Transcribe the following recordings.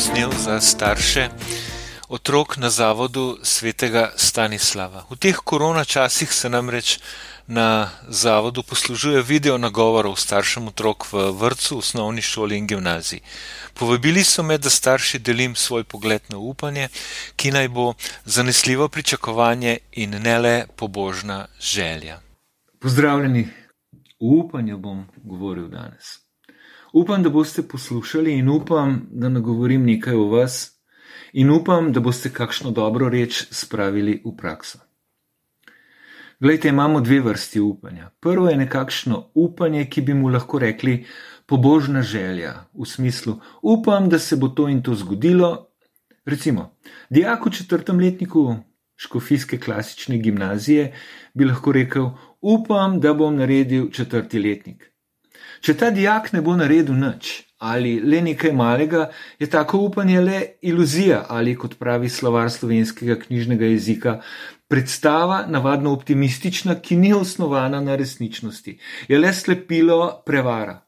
posnel za starše otrok na zavodu svetega Stanislava. V teh korona časih se namreč na zavodu poslužuje video nagovorov staršem otrok v vrtu, osnovni šoli in gimnaziji. Povabili so me, da starši delim svoj pogled na upanje, ki naj bo zanesljivo pričakovanje in ne le pobožna želja. Pozdravljeni, v upanju bom govoril danes. Upam, da boste poslušali in upam, da nagovorim nekaj o vas in upam, da boste kakšno dobro reč spravili v prakso. Glejte, imamo dve vrsti upanja. Prvo je nekakšno upanje, ki bi mu lahko rekli pobožna želja, v smislu upam, da se bo to in to zgodilo. Recimo, dijak v četrtem letniku škofijske klasične gimnazije bi lahko rekel: Upam, da bom naredil četrti letnik. Če ta dijak ne bo naredil nič ali le nekaj malega, je tako upanje le iluzija ali, kot pravi slovar slovenskega knjižnega jezika, predstava, navadno optimistična, ki ni osnovana na resničnosti, je le slepilo prevara.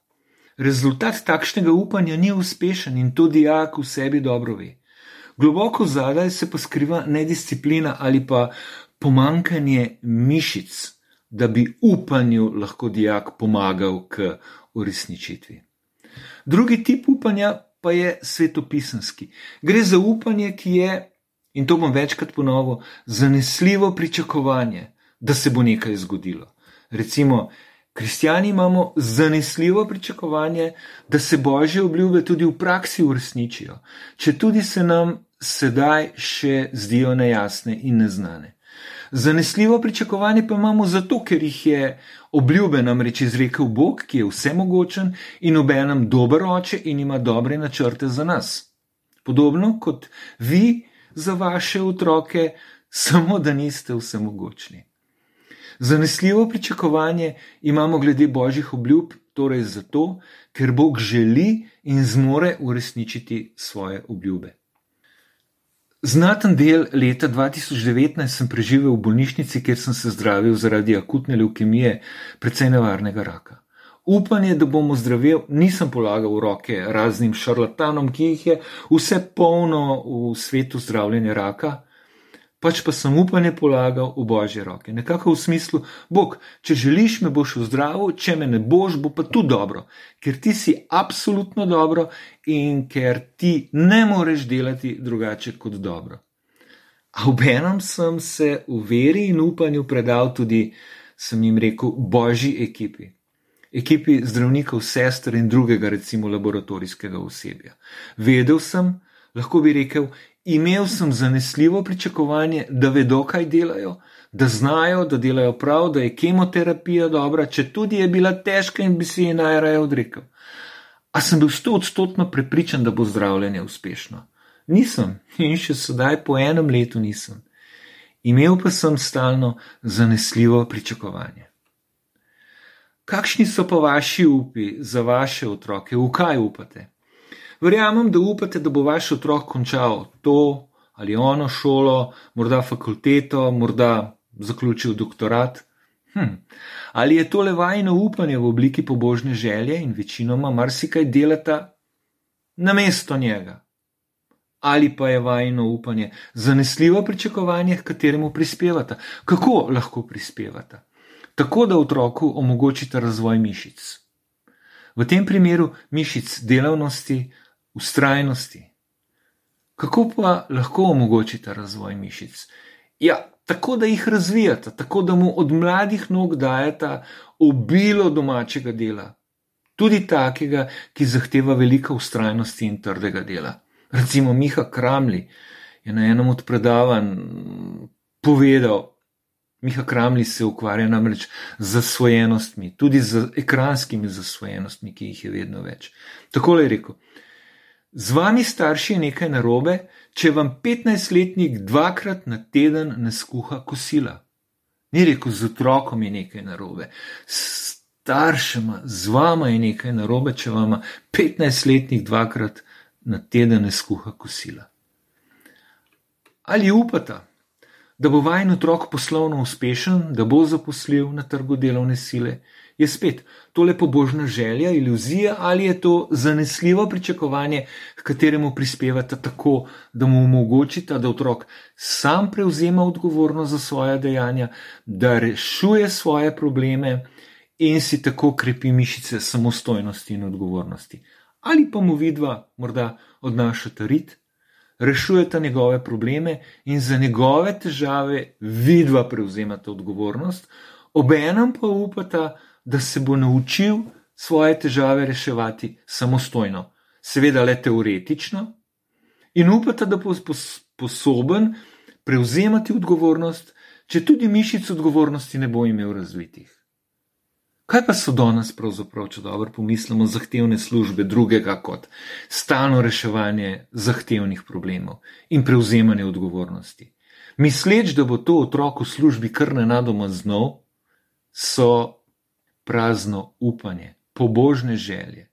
Rezultat takšnega upanja ni uspešen in to dijak v sebi dobro ve. Globoko zadaj se pa skriva nedisciplina ali pa pomankanje mišic, da bi upanju lahko dijak pomagal k uresničitvi. Drugi tip upanja pa je svetopisanski. Gre za upanje, ki je, in to bom večkrat ponovil, zanesljivo pričakovanje, da se bo nekaj zgodilo. Recimo, kristijani imamo zanesljivo pričakovanje, da se božje obljube tudi v praksi uresničijo, če tudi se nam sedaj še zdijo nejasne in neznane. Zanesljivo pričakovanje pa imamo zato, ker jih je obljube namreč izrekel Bog, ki je vsemogočen in obenem dober oče in ima dobre načrte za nas. Podobno kot vi za vaše otroke, samo da niste vsemogočni. Zanesljivo pričakovanje imamo glede božjih obljub, torej zato, ker Bog želi in zmore uresničiti svoje obljube. Znaten del leta 2019 sem preživel v bolnišnici, kjer sem se zdravil zaradi akutne leukemije, precej nevarnega raka. Upanje, da bom ozdravil, nisem polagal v roke raznim šarlatanom, ki jih je vse polno v svetu zdravljenja raka pač pa sem upanje polagal v božje roke. Nekako v smislu, Bog, če želiš, me boš zdravil, če me ne boš, bo pa tu dobro, ker ti si absolutno dobro in ker ti ne moreš delati drugače kot dobro. A obenem sem se v veri in upanju predal tudi, sem jim rekel, božji ekipi. Ekipi zdravnikov, sester in drugega, recimo, laboratorijskega osebja. Vedel sem, lahko bi rekel, imel sem zanesljivo pričakovanje, da vedo, kaj delajo, da znajo, da delajo prav, da je kemoterapija dobra, če tudi je bila težka in bi si je najraje odrekel. A sem bil sto odstotno prepričan, da bo zdravljenje uspešno? Nisem in še sedaj po enem letu nisem. Imel pa sem stalno zanesljivo pričakovanje. Kakšni so pa vaši upi za vaše otroke, v kaj upate? Verjamem, da upate, da bo vaš otrok končal to ali ono šolo, morda fakulteto, morda zaključil doktorat. Hm. Ali je to le vajno upanje v obliki pobožne želje in večinoma marsikaj delata na mesto njega? Ali pa je vajno upanje zanesljivo pričakovanje, k kateremu prispevata? Kako lahko prispevata? Tako, da otroku omogočite razvoj mišic. V tem primeru mišic delavnosti, ustrajnosti. Kako pa lahko omogočite razvoj mišic? Ja, tako da jih razvijate, tako da mu od mladih nog dajete obilo domačega dela, tudi takega, ki zahteva veliko ustrajnosti in trdega dela. Recimo Miha Kramli je na enem od predavanj povedal, Miha Kramli se ukvarja namreč z zasvojenostmi, tudi z ekranskimi zasvojenostmi, ki jih je vedno več. Tako je rekel. Z vami starši je nekaj narobe, če vam 15-letnik dvakrat na teden ne skuha kosila. Ni rekel, z otrokom je nekaj narobe. Staršema, z vama je nekaj narobe, če vam 15-letnik dvakrat na teden ne skuha kosila. Ali upata, da bo vajen otrok poslovno uspešen, da bo zaposljiv na trgu delovne sile Je spet to lepo božna želja, iluzija ali je to zanesljivo pričakovanje, k kateremu prispevate tako, da mu omogočite, da otrok sam prevzema odgovornost za svoje dejanja, da rešuje svoje probleme in si tako krepi mišice samostojnosti in odgovornosti. Ali pa mu vidva morda odnašata rit, rešujeta njegove probleme in za njegove težave vidva prevzemata odgovornost, obenem pa upata, da se bo naučil svoje težave reševati samostojno, seveda le teoretično, in upata, da bo sposoben prevzemati odgovornost, če tudi mišic odgovornosti ne bo imel razvitih. Kaj pa so danes pravzaprav, če dobro pomislimo, zahtevne službe drugega kot stalno reševanje zahtevnih problemov in prevzemanje odgovornosti? Misleč, da bo to otrok v službi kar nenadoma znov, so prazno upanje, pobožne želje.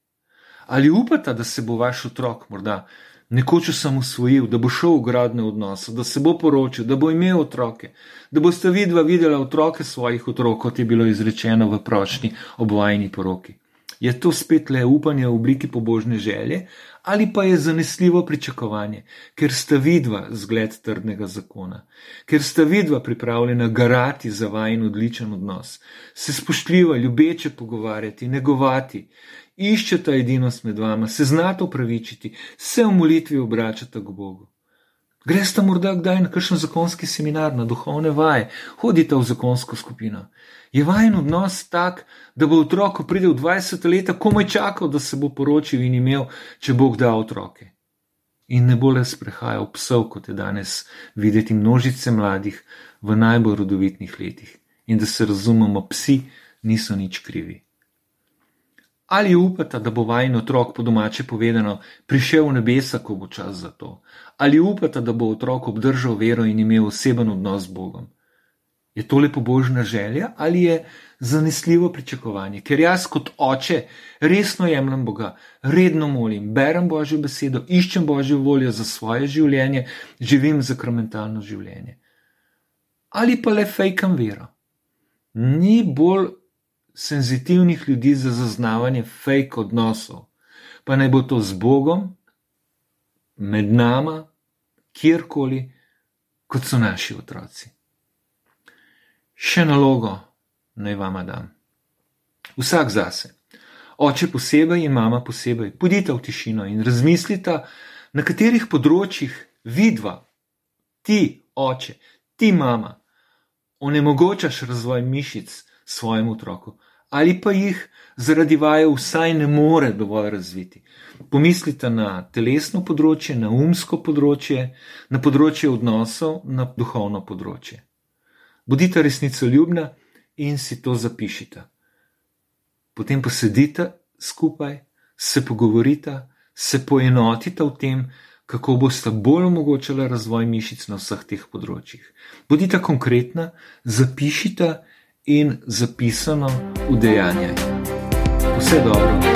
Ali upate, da se bo vaš otrok morda nekoč osamosvojil, da bo šel v gradne odnose, da se bo poročil, da bo imel otroke, da boste vidva videla otroke svojih otrok, kot je bilo izrečeno v prošnji obvajni poroki. Je to spet le upanje v obliki pobožne želje, ali pa je zanesljivo pričakovanje, ker sta vidva zgled trdnega zakona, ker sta vidva pripravljena garati za vajen odličen odnos, se spoštljivo, ljubeče pogovarjati, negovati, iščeta edinost med vama, se znata upravičiti, se v molitvi obračata k Bogu. Greste morda kdaj na kakšen zakonski seminar, na duhovne vaje, hodite v zakonsko skupino. Je vajen odnos tak, da bo otrok, ko pride v 20 let, komaj čakal, da se bo poročil in imel, če Bog da otroke. In ne bo le sprehajal psov, kot je danes videti množice mladih v najbolj rodovitnih letih. In da se razumemo, psi niso nič krivi. Ali upate, da bo vajen otrok, po domače povedano, prišel v nebesa, ko bo čas za to? Ali upate, da bo otrok obdržal vero in imel oseben odnos z Bogom? Je to lepo božna želja ali je zanesljivo pričakovanje? Ker jaz kot oče resno jemljem Boga, redno molim, berem Božjo besedo, iščem Božjo voljo za svoje življenje, živim zakramentalno življenje. Ali pa le fejkam vero. Ni bolj senzitivnih ljudi za zaznavanje fake odnosov, pa naj bo to z Bogom, med nama, kjerkoli, kot so naši otroci. Še nalogo naj vama dam. Vsak zase, oče posebej in mama posebej, pojdite v tišino in razmislite, na katerih področjih vidva, ti, oče, ti, mama, onemogočaš razvoj mišic svojemu otroku ali pa jih zaradi vaje vsaj ne more dovolj razviti. Pomislite na telesno področje, na umsko področje, na področje odnosov, na duhovno področje. Bodite resnico ljubna in si to zapišite. Potem posedite skupaj, se pogovorite, se poenotite v tem, kako boste bolj omogočali razvoj mišic na vseh teh področjih. Bodite konkretna, zapišite in zapisano v dejanjih. Vse dobro.